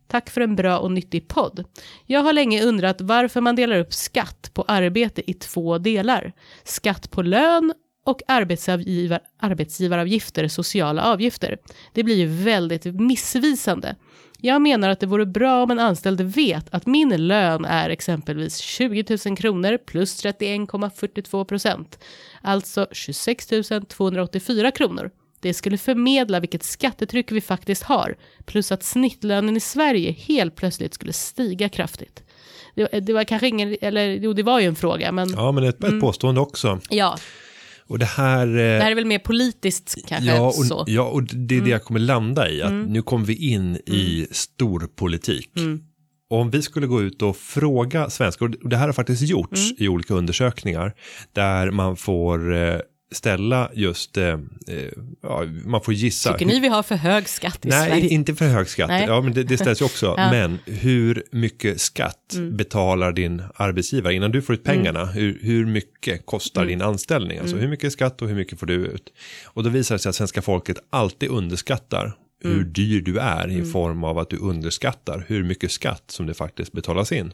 Tack för en bra och nyttig podd. Jag har länge undrat varför man delar upp skatt på arbete i två delar. Skatt på lön och arbetsgivar, arbetsgivaravgifter, sociala avgifter. Det blir ju väldigt missvisande. Jag menar att det vore bra om en anställd vet att min lön är exempelvis 20 000 kronor plus 31,42 procent. Alltså 26 284 kronor. Det skulle förmedla vilket skattetryck vi faktiskt har, plus att snittlönen i Sverige helt plötsligt skulle stiga kraftigt. Det, det var kanske ingen, eller jo det var ju en fråga, men ja, Ja, men ett, ett påstående också. Och det här... eh, det här är väl mer politiskt kanske Ja så. Mm. och, ja, och det är det jag kommer landa i. Att Nu kommer vi in i storpolitik. Mm. om vi skulle gå ut och fråga svenskar, och det här har faktiskt gjorts Mm. i olika undersökningar, där man får eh, ställa just, eh, eh, ja, man får gissa. Tycker ni vi har för hög skatt i Nej, Sverige? inte för hög skatt. Nej. Ja, men det, det ställs ju också. Ja. Mm. Men hur mycket skatt betalar din arbetsgivare innan du får ut pengarna? Hur, hur mycket kostar Mm. din anställning? Alltså hur mycket skatt och hur mycket får du ut? Och då visar det sig att svenska folket alltid underskattar hur Mm. dyr du är i form av att du underskattar hur mycket skatt som det faktiskt betalas in.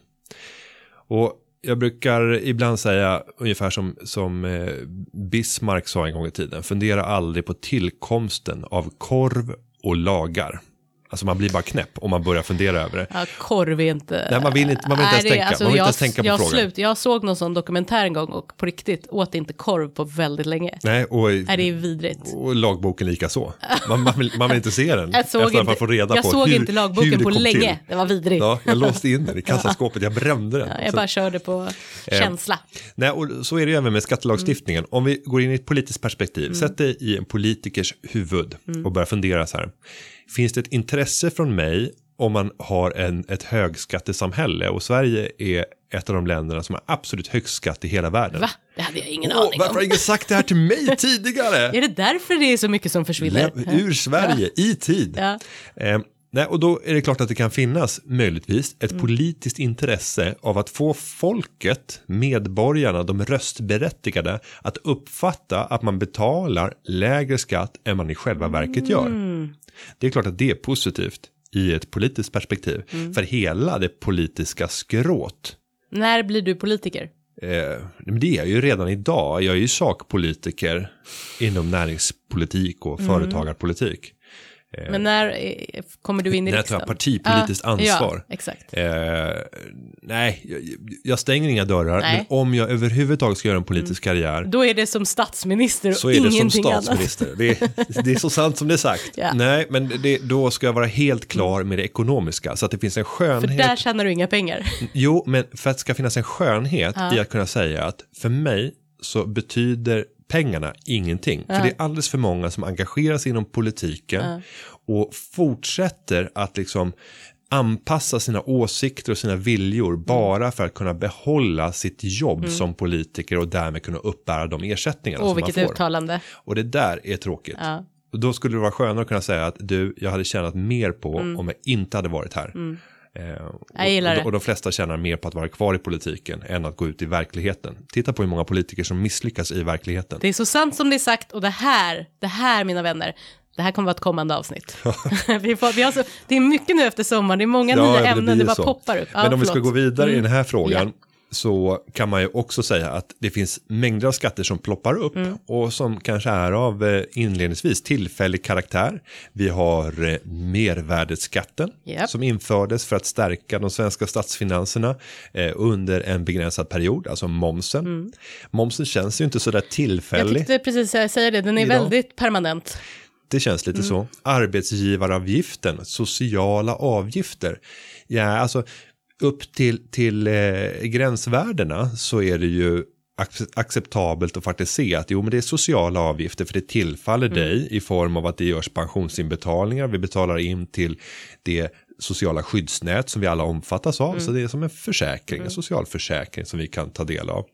Och jag brukar ibland säga ungefär som, som eh, Bismarck sa en gång i tiden. Fundera aldrig på tillkomsten av korv och lagar. Alltså man blir bara knäpp om man börjar fundera över det. Ja, korv är inte... Nej, man vill inte- man vill inte ens det- tänka. Man vill inte jag, ens tänka på jag frågan. Slut. Jag såg någon sån dokumentär en gång och på riktigt åt inte korv på väldigt länge. Nej, och, Nej, det är vidrigt. och lagboken lika så. Man, man, vill, man vill inte se den. Jag såg efter att inte, får reda jag på såg hur, inte lagboken på länge. till. Det var vidrigt. Ja, jag låste in den i kassaskåpet, jag brände den. Ja, jag Så- bara körde på Eh, känsla. Nej, och så är det ju även med skattelagstiftningen. Mm. Om vi går in i ett politiskt perspektiv, sätt dig i en politikers huvud Mm. och börja fundera så här. Finns det ett intresse från mig om man har en, ett högskattesamhälle och Sverige är ett av de länderna som har absolut högst skatt i hela världen. Va? Det hade jag ingen Åh, aning varför om. har ingen sagt det här till mig tidigare? Är det därför det är så mycket som försvinner? Läm- ur Sverige i tid. Ja. Eh, nej, och då är det klart att det kan finnas möjligtvis ett Mm. politiskt intresse av att få folket, medborgarna, de röstberättigade att uppfatta att man betalar lägre skatt än man i själva verket gör. Mm. Det är klart att det är positivt i ett politiskt perspektiv Mm. för hela det politiska skrået. När blir du politiker? Eh, men det är jag ju redan idag. Jag är ju sakpolitiker inom näringspolitik och företagarpolitik. Men när eh, kommer du in i När jag tar riksdagen? partipolitiskt Ja, ansvar. Ja, exakt. Eh, nej, jag, jag stänger inga dörrar. Nej. Men om jag överhuvudtaget ska göra en politisk karriär Då är det som statsminister och så är det som ingenting statsminister. Det är, det är så sant som det är sagt. Ja. Nej, men det, då ska jag vara helt klar med det ekonomiska. Så att det finns en annat. För skönhet. där tjänar du inga pengar. Jo, men för att det ska finnas en skönhet i att kunna säga att för mig så betyder pengarna ingenting. För det är alldeles för många som engagerar sig inom politiken och fortsätter att liksom anpassa sina åsikter och sina viljor Mm. bara för att kunna behålla sitt jobb som politiker och därmed kunna uppbära de ersättningarna Åh, som man vilket får. uttalande. Och det där är tråkigt. Ja. Och då skulle det vara skönare att kunna säga att du, jag hade tjänat mer på Mm. om jag inte hade varit här. Och, Jag gillar och, det. och de flesta tjänar mer på att vara kvar i politiken än att gå ut i verkligheten. Titta på hur många politiker som misslyckas i verkligheten. Det är så sant som det är sagt och det här, det här mina vänner, det här kommer vara ett kommande avsnitt. vi får, vi har så, det är mycket nu efter sommaren, det är många nya men ämnen, det, bara så. poppar upp. Ja, Men om vi ska förlåt. gå vidare i Mm. den här frågan Ja. Så kan man ju också säga att det finns mängder av skatter som ploppar upp Mm. och som kanske är av eh, inledningsvis tillfällig karaktär. Vi har eh, mervärdesskatten Japp. som infördes för att stärka de svenska statsfinanserna eh, under en begränsad period, alltså momsen. Momsen känns ju inte så där Mm. Jag tillfällig. tyckte precis säga det, den är Idag. väldigt permanent. Det känns lite så. Arbetsgivaravgiften, sociala avgifter. Ja, alltså upp till, till eh, gränsvärdena så är det ju ac- acceptabelt att faktiskt se att jo men det är sociala avgifter för det tillfaller dig i form av att det görs pensionsinbetalningar. Vi betalar in till det sociala skyddsnät som vi alla omfattas av. Så det är som en försäkring, en socialförsäkring som vi kan ta del av.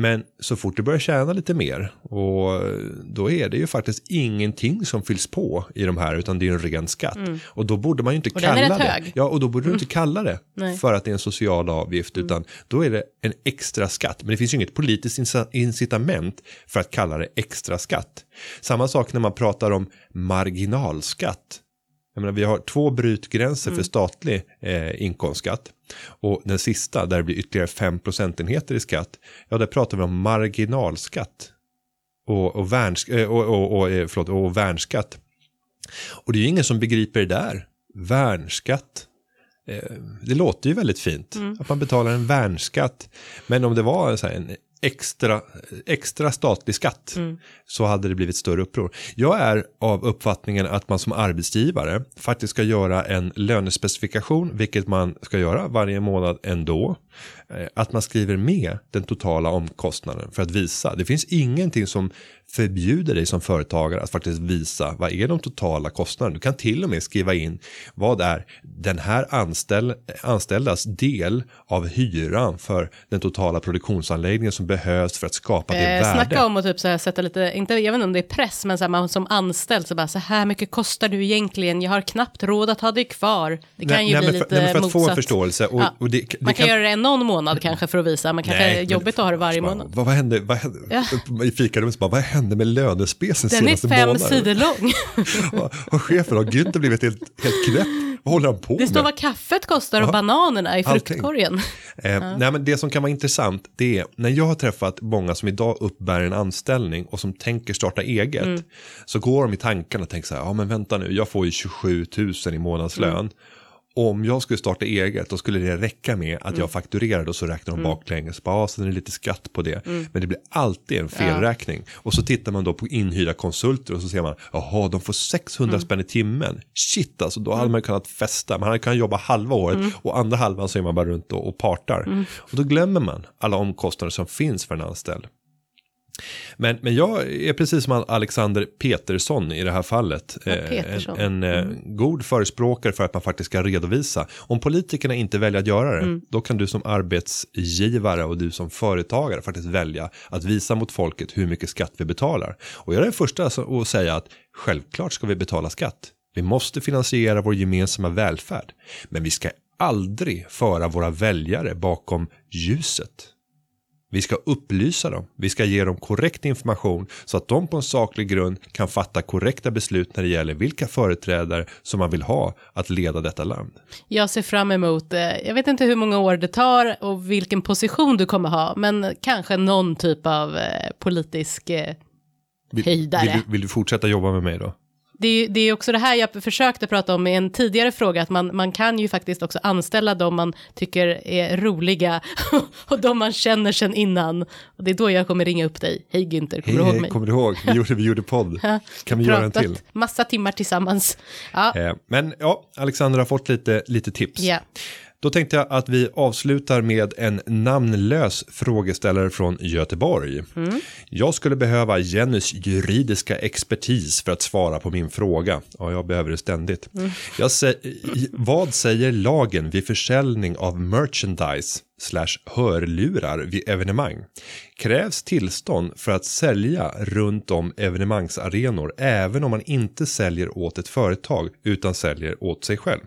Men så fort du börjar tjäna lite mer och då är det ju faktiskt ingenting som fylls på i de här utan det är en ren skatt. Och då borde man ju inte Och kalla det. Mm. Ja, och då borde du inte kalla det Nej. Mm. för att det är en social avgift utan då är det en extra skatt. Men det finns ju inget politiskt incitament för att kalla det extra skatt. Samma sak när man pratar om marginalskatt. Jag menar, vi har två brytgränser Mm. för statlig eh, inkomstskatt. Och den sista, där det blir ytterligare 5 procentenheter i skatt, ja där pratar vi om marginalskatt. Och, och, värns, eh, och, och, och, eh, förlåt, och värnskatt. Och det är ju ingen som begriper det där. Värnskatt. Eh, det låter ju väldigt fint. Att man betalar en värnskatt. Men om det var så här en extra, extra statlig skatt så hade det blivit större uppror. Jag är av uppfattningen att man som arbetsgivare faktiskt ska göra en lönespecifikation, vilket man ska göra varje månad ändå. Eh, Att man skriver med den totala omkostnaden för att visa. Det finns ingenting som förbjuder dig som företagare att faktiskt visa vad är de totala kostnaderna. Du kan till och med skriva in vad är den här anställ, anställdas del av hyran för den totala produktionsanläggningen som behövs för att skapa det Eh, värde. snacka om att typ så här sätta lite, inte, jag vet inte om det är press, men så här, man som anställd så bara så här mycket kostar du egentligen, jag har knappt råd att ha dig kvar. Det kan ju nej, bli men för, lite nej, men för att motsatt. få en förståelse. Och, Ja. och det, det man kan, göra det någon månad kanske för att visa, men kanske Nej, är jobbigt att ha det varje månad. Vad, vad hände, vad hände i fikarummet, bara, vad hände med lönespecen Den är senaste fem månaden? sidor lång. Har chefen, har Günther blivit helt, helt knäpp? Vad håller han på Det står med? vad kaffet kostar och Ja. bananerna i fruktkorgen. Eh, nej, men det som kan vara intressant det är när jag har träffat många som idag uppbär en anställning och som tänker starta eget Mm. så går de i tankarna och tänker så här, ja men vänta nu, jag får ju 27 000 i månadslön. Mm. Om jag skulle starta eget då skulle det räcka med att Mm. jag fakturerade och så räknar de baklänges. Bara, ja, sen är det lite skatt på det. Mm. Men det blir alltid en felräkning. Och så tittar man då på inhyrda konsulter och så ser man, jaha, de får 600 Mm. spänn i timmen. Shit, alltså då hade man kunnat festa. Man hade kunnat jobba halva året Mm. och andra halvan så är man bara runt och, och partar. Och då glömmer man alla omkostnader som finns för en anställd. Men, men jag är precis som Alexander Petersson i det här fallet. Ja, eh. En, en eh, god förespråkare för att man faktiskt ska redovisa. Om politikerna inte väljer att göra det, Mm. då kan du som arbetsgivare och du som företagare faktiskt välja att visa mot folket hur mycket skatt vi betalar. Och jag är den första att säga att självklart ska vi betala skatt. Vi måste finansiera vår gemensamma välfärd. Men vi ska aldrig föra våra väljare bakom ljuset. Vi ska upplysa dem, vi ska ge dem korrekt information så att de på en saklig grund kan fatta korrekta beslut när det gäller vilka företrädare som man vill ha att leda detta land. Jag ser fram emot, eh, jag vet inte hur många år det tar och vilken position du kommer ha, men kanske någon typ av eh, politisk eh, Vill, Höjdare. vill, du, vill du fortsätta jobba med mig då? Det är, det är också det här jag försökte prata om i en tidigare fråga, att man, man kan ju faktiskt också anställa de man tycker är roliga och de man känner sedan innan. Och det är då jag kommer ringa upp dig. Hej Günther, kommer Hej, du ihåg hej, mig? kommer du ihåg? Vi gjorde, vi gjorde podd. Kan vi göra en till? Massa timmar tillsammans. Ja, Eh, men ja, Alexander har fått lite, lite tips. ja. Då tänkte jag att vi avslutar med en namnlös frågeställare från Göteborg. Jag skulle behöva Jennys juridiska expertis för att svara på min fråga. Ja, jag behöver det ständigt. Jag sä- vad säger lagen vid försäljning av merchandise slash hörlurar vid evenemang? Krävs tillstånd för att sälja runt om evenemangsarenor även om man inte säljer åt ett företag utan säljer åt sig själv?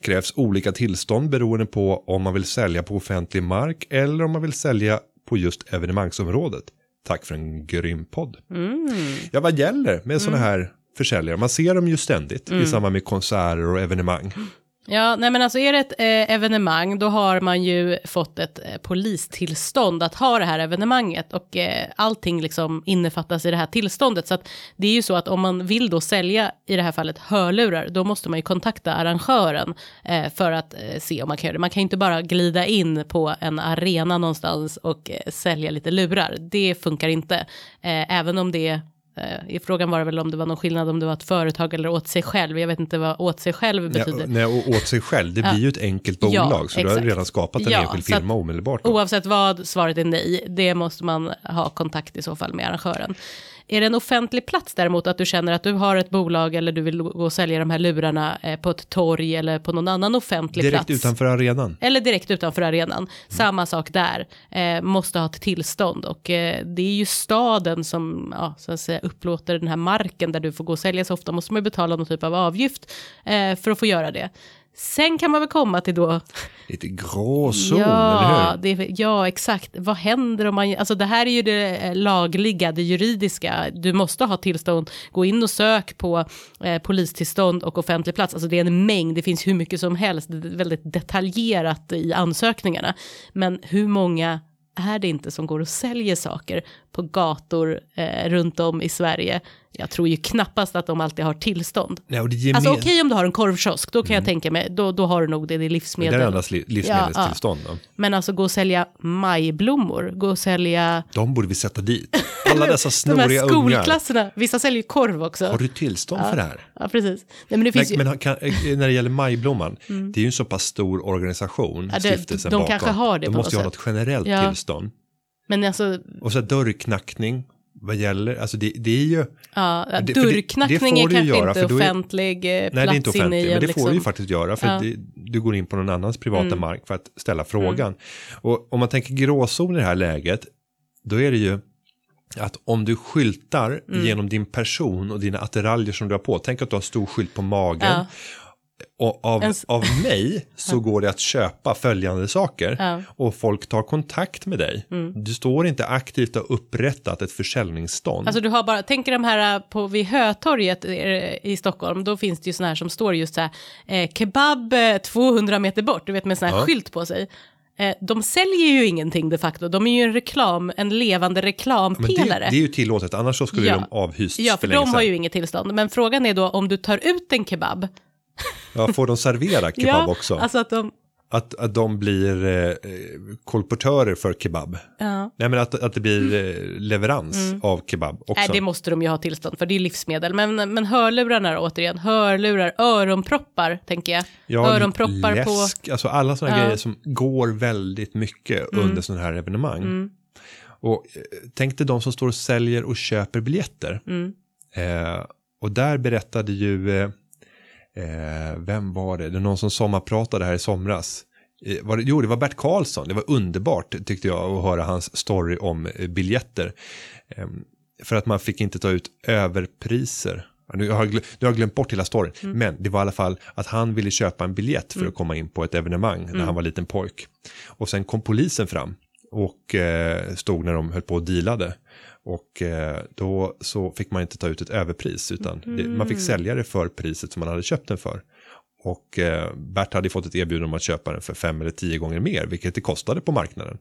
Krävs olika tillstånd beroende på om man vill sälja på offentlig mark eller om man vill sälja på just evenemangsområdet. Tack för en grym podd. Ja, vad gäller med sådana här försäljare? Man ser dem ju ständigt i samband med konserter och evenemang. Ja, nej men alltså är det ett eh, evenemang, då har man ju fått ett eh, polistillstånd att ha det här evenemanget och eh, allting liksom innefattas i det här tillståndet. Så att det är ju så att om man vill då sälja, i det här fallet hörlurar, då måste man ju kontakta arrangören eh, för att eh, se om man kan göra det. Man kan ju inte bara glida in på en arena någonstans och eh, sälja lite lurar. Det funkar inte, eh, även om det är Eh, I frågan var det väl om det var någon skillnad om det var ett företag eller åt sig själv. Jag vet inte vad åt sig själv betyder. Nej, nej, åt sig själv, det blir ju ett enkelt Ja, bolag så du har exakt. redan skapat en Ja, enskild att firma omedelbart. Då. Oavsett vad svaret är nej, det måste man ha kontakt i så fall med arrangören. Är det en offentlig plats däremot att du känner att du har ett bolag eller du vill gå och sälja de här lurarna eh, på ett torg eller på någon annan offentlig Direkt plats. utanför arenan. Eller direkt utanför arenan. Mm. Samma sak där. Eh, måste ha ett tillstånd. Och eh, det är ju staden som ja, så att säga, upplåter den här marken där du får gå och sälja. Så ofta måste man ju betala någon typ av avgift eh, för att få göra det. Sen kan man väl komma till då Lite gråzon, eller Ja, hur? det, ja, exakt. Vad händer om man... Alltså det här är ju det eh, lagliga, det juridiska. Du måste ha tillstånd. Gå in och sök på eh, polistillstånd och offentlig plats. Alltså det är en mängd, det finns hur mycket som helst. Det är väldigt detaljerat i ansökningarna. Men hur många är det inte som går och säljer saker på gator eh, runt om i Sverige? Jag tror ju knappast att de alltid har tillstånd. Nej, och det Alltså okej om du har en korvkiosk, då kan jag tänka mig, då, då har du nog det, det är det livsmedel. är endast li- livsmedelstillstånd. Då. Men alltså gå och sälja majblommor, gå och sälja De borde vi sätta dit. Alla dessa de snoriga här ungar. skolklasserna. Vissa säljer ju korv också. Har du tillstånd för det här? Ja, precis. Nej, men det finns Men, ju... men kan, eh, när det gäller Majblomman, det är ju en så pass stor organisation, Ja, det- stiftelsen de bakom. kanske har det De måste ju ha något generellt Ja. tillstånd. Men alltså, Och så här dörrknackning, vad gäller, alltså det, det är ju... Ja, det- det- dörrknackning det får är kanske göra, inte då är- offentlig eh, Nej, plats det är inte i men det en, får du ju liksom- faktiskt göra. För Ja. Mm. det, du går in på någon annans privata mark för att ställa frågan. Och om man tänker gråzon i det här läget, då är det ju att om du skyltar Mm. genom din person och dina attiraljer som du har på, tänk att du har en stor skylt på magen. Ja. Och av, En av mig så går det att köpa följande saker Ja. Mm. och folk tar kontakt med dig. Du står inte aktivt och upprättat ett försäljningsstånd. Alltså du har bara, tänker de här eh, på vid Hötorget eh, i Stockholm, då finns det ju såna här som står just så här, eh, kebab eh, 200 meter bort, du vet med sån här Ja. skylt på sig. Eh, de säljer ju ingenting de facto, de är ju en reklam, en levande Men det, reklampelare. det är ju tillåtet, annars så skulle Ja. de avhysts Ja, för för de har ju inget tillstånd. Men frågan är då om du tar ut en kebab. Ja, får de servera kebab ja, också? Alltså att de, Att, att de blir eh, kolportörer för kebab? ja. Nej, men att, att det blir eh, leverans av kebab också. Nej, det måste de ju ha tillstånd för, det är livsmedel. Men, men hörlurarna återigen, hörlurar, öronproppar, tänker jag. Ja, Öronproppar läsk, alltså alla sådana Ja. Mm. grejer som går väldigt mycket under sådana här evenemang. Och eh, tänk dig de som står och säljer och köper biljetter. Mm. Eh, och där berättade ju, eh, vem var det? Det är någon som sommarpratade här i somras. Eh, var det, jo, det var Bert Karlsson. Det var underbart tyckte jag att höra hans story om eh, biljetter. Eh, för att man fick inte ta ut överpriser. Nu har, nu har jag glömt bort hela storyn, Mm. men det var i alla fall att han ville köpa en biljett för att komma in på ett evenemang Mm. när han var liten pojk. Och sen kom polisen fram och eh, stod när de höll på och dealade. Och eh, då så fick man inte ta ut ett överpris utan det, man fick sälja det för priset som man hade köpt den för. Och eh, Bert hade fått ett erbjudande om att köpa den för fem eller tio gånger mer, vilket det kostade på marknaden.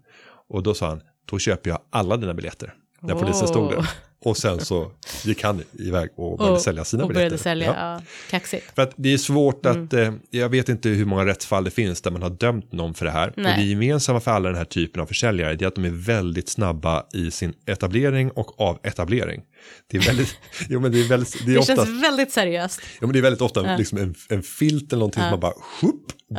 Och då sa han, då köper jag alla dina biljetter. När polisen stod där. Och sen så gick han iväg och började sälja sina och biljetter. sälja, Ja. ja. kaxigt. För att det är svårt Mm. att, eh, jag vet inte hur många rättsfall det finns där man har dömt någon för det här. Nej. Och det gemensamma för alla den här typen av försäljare är att de är väldigt snabba i sin etablering och avetablering. Det är väldigt, jo men det är väldigt, det är Det ofta, känns väldigt seriöst. ja, men det är väldigt ofta liksom en, en filt eller någonting som man bara sjup,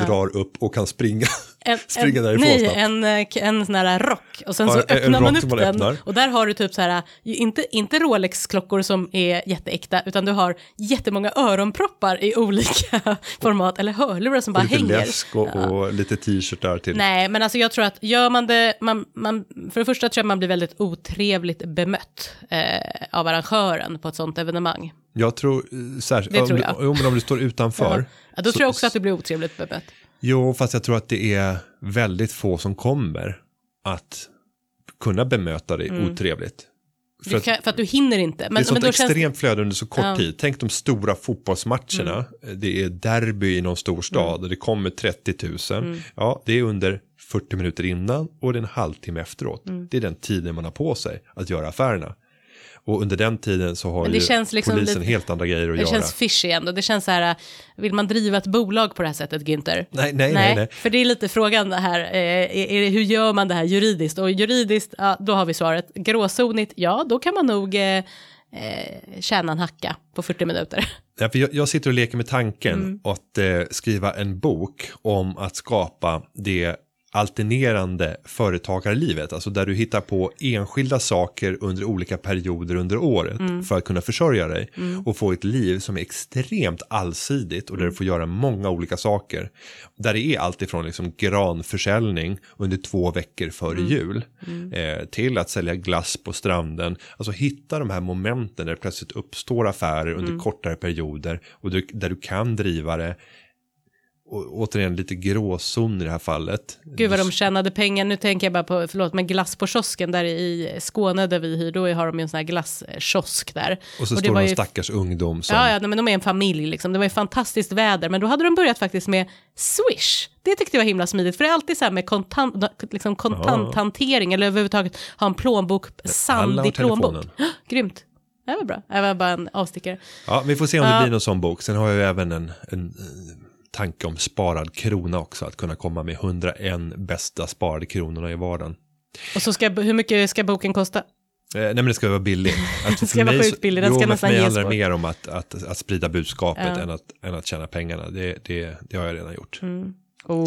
drar upp och kan springa, En, springa en, därifrån nej, snabbt. en, eh, en sån här rock och sen Ja, så öppnar man upp man den öppnar. och där har du typ så här, inte, inte Rolex-klockor som är jätteäkta utan du har jättemånga öronproppar i olika format eller hörlurar som bara lite hänger. läsk och, och lite t-shirtar till. Nej, men alltså jag tror att gör man det, man, man, för det första tror jag man blir väldigt otrevligt bemött eh, av arrangören på ett sånt evenemang. Jag tror, eh, särskilt, Det tror om, jag. du- men om du står utanför. Ja, då så- tror jag också att det blir otrevligt bemött. Jo, fast jag tror att det är väldigt få som kommer att kunna bemöta dig otrevligt. För Du att kan, för att du hinner inte. Men, det är sånt då känns, extremt flöde under så kort Ja. Mm. tid. Tänk de stora fotbollsmatcherna. Det är derby i någon stor stad och det kommer 30 000. Mm. Ja, det är under 40 minuter innan och det är en halvtimme efteråt. Mm. Det är den tiden man har på sig att göra affärerna. Och under den tiden så har det ju liksom polisen lite- helt andra grejer att det göra. känns fishy ändå. Det känns så här, vill man driva ett bolag på det här sättet, Günther? Nej, nej, nej, nej. För det är lite frågan här, eh, det, hur gör man det här juridiskt? Och juridiskt, ja, då har vi svaret. Gråzonigt, ja, då kan man nog eh, eh, tjäna en hacka på 40 minuter. Ja, för jag, jag sitter och leker med tanken Mm. att eh, skriva en bok om att skapa det alternerande företagarlivet, alltså där du hittar på enskilda saker under olika perioder under året Mm. för att kunna försörja dig och få ett liv som är extremt allsidigt och Mm. där du får göra många olika saker. Där det är allt ifrån liksom granförsäljning under två veckor före Mm. jul eh, till att sälja glass på stranden. Alltså hitta de här momenten där det plötsligt uppstår affärer under Mm. kortare perioder och du, där du kan driva det. Och, återigen lite gråzon i det här fallet. Gud vad de tjänade pengar, nu tänker jag bara på, förlåt, men glass på kiosken där i Skåne där vi hyr, då har de ju en sån här glasskiosk där. Och så det står var någon ju- stackars ungdom som... Ja, ja, men de är en familj liksom. Det var ju fantastiskt väder, men då hade de börjat faktiskt med Swish. Det tyckte jag var himla smidigt, för det är alltid så här med kontant, liksom kontanthantering eller överhuvudtaget ha en plånbok, sandig plånbok. telefonen. Grymt. Det var bra. Det var bara en avstickare. Ja, vi får se om det Ja. blir någon sån bok. Sen har jag ju även en, en eh, tanke om sparad krona också. Att kunna komma med 101 bästa sparade kronorna i vardagen. Och så ska, hur mycket ska boken kosta? Eh, nej men det ska vara billigt. Alltså, ska vara sjukt billig, den jo, ska nästan ges handlar det bort. mer om att, att, att sprida budskapet Ja. än, att, än att tjäna pengarna. Det, det, det har jag redan gjort. Oh,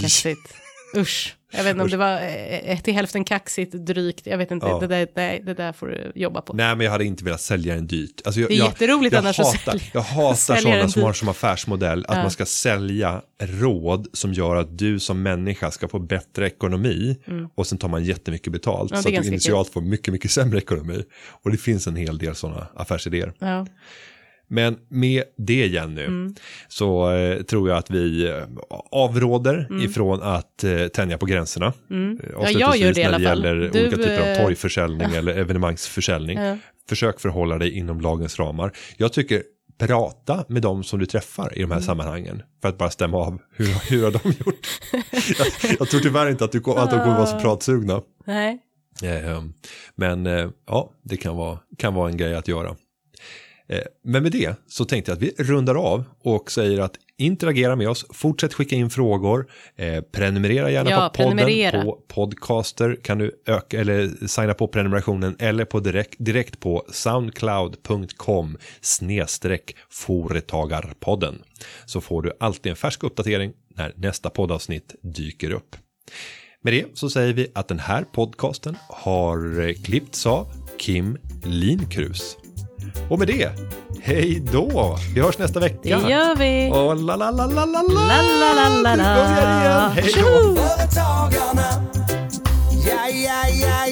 kaxigt. Usch. Jag vet inte om det var eh, till hälften kaxigt, drygt. Jag vet inte, Ja. det, där, nej, det där får du jobba på. Nej, men jag hade inte velat sälja den dyrt. Alltså, jag, Det är jag, jätteroligt jag annars att hatar, sälja- Jag hatar sådana som har som affärsmodell att Ja. man ska sälja råd som gör att du som människa ska få bättre ekonomi och sen tar man jättemycket betalt Mm. Ja, så att du initialt får mycket, mycket sämre ekonomi. Och det finns en hel del sådana affärsidéer. Ja. Men med det igen nu Mm. så eh, tror jag att vi eh, avråder Mm. ifrån att eh, tänja på gränserna. Eh, Ja, jag gör det i när alla det fall. gäller Du, olika typer av eh, torgförsäljning eller evenemangsförsäljning. Ja. Försök förhålla dig inom lagens ramar. Jag tycker prata med dem som du träffar i de här Mm. sammanhangen för att bara stämma av hur, hur har de gjort. jag, jag tror tyvärr inte att, du, att de kommer vara så Ah. pratsugna. Nej. Eh, Men ja, det kan vara, kan vara en grej att göra. Eh, Men med det så tänkte jag att vi rundar av och säger att interagera med oss, fortsätt skicka in frågor, eh, prenumerera gärna Ja, på podden prenumerera. på Podcaster kan du öka eller signa på prenumerationen eller på direkt, direkt på soundcloud.com snedstreck företagarpodden så får du alltid en färsk uppdatering när nästa poddavsnitt dyker upp. Med det så säger vi att den här podcasten har eh, klippts av Kim Linkrus. Och med det, hej då! Vi hörs nästa vecka. Det gör vi. Och la la la la la la La, la, la, la. Hej då! Företagarna. Ja, ja, ja,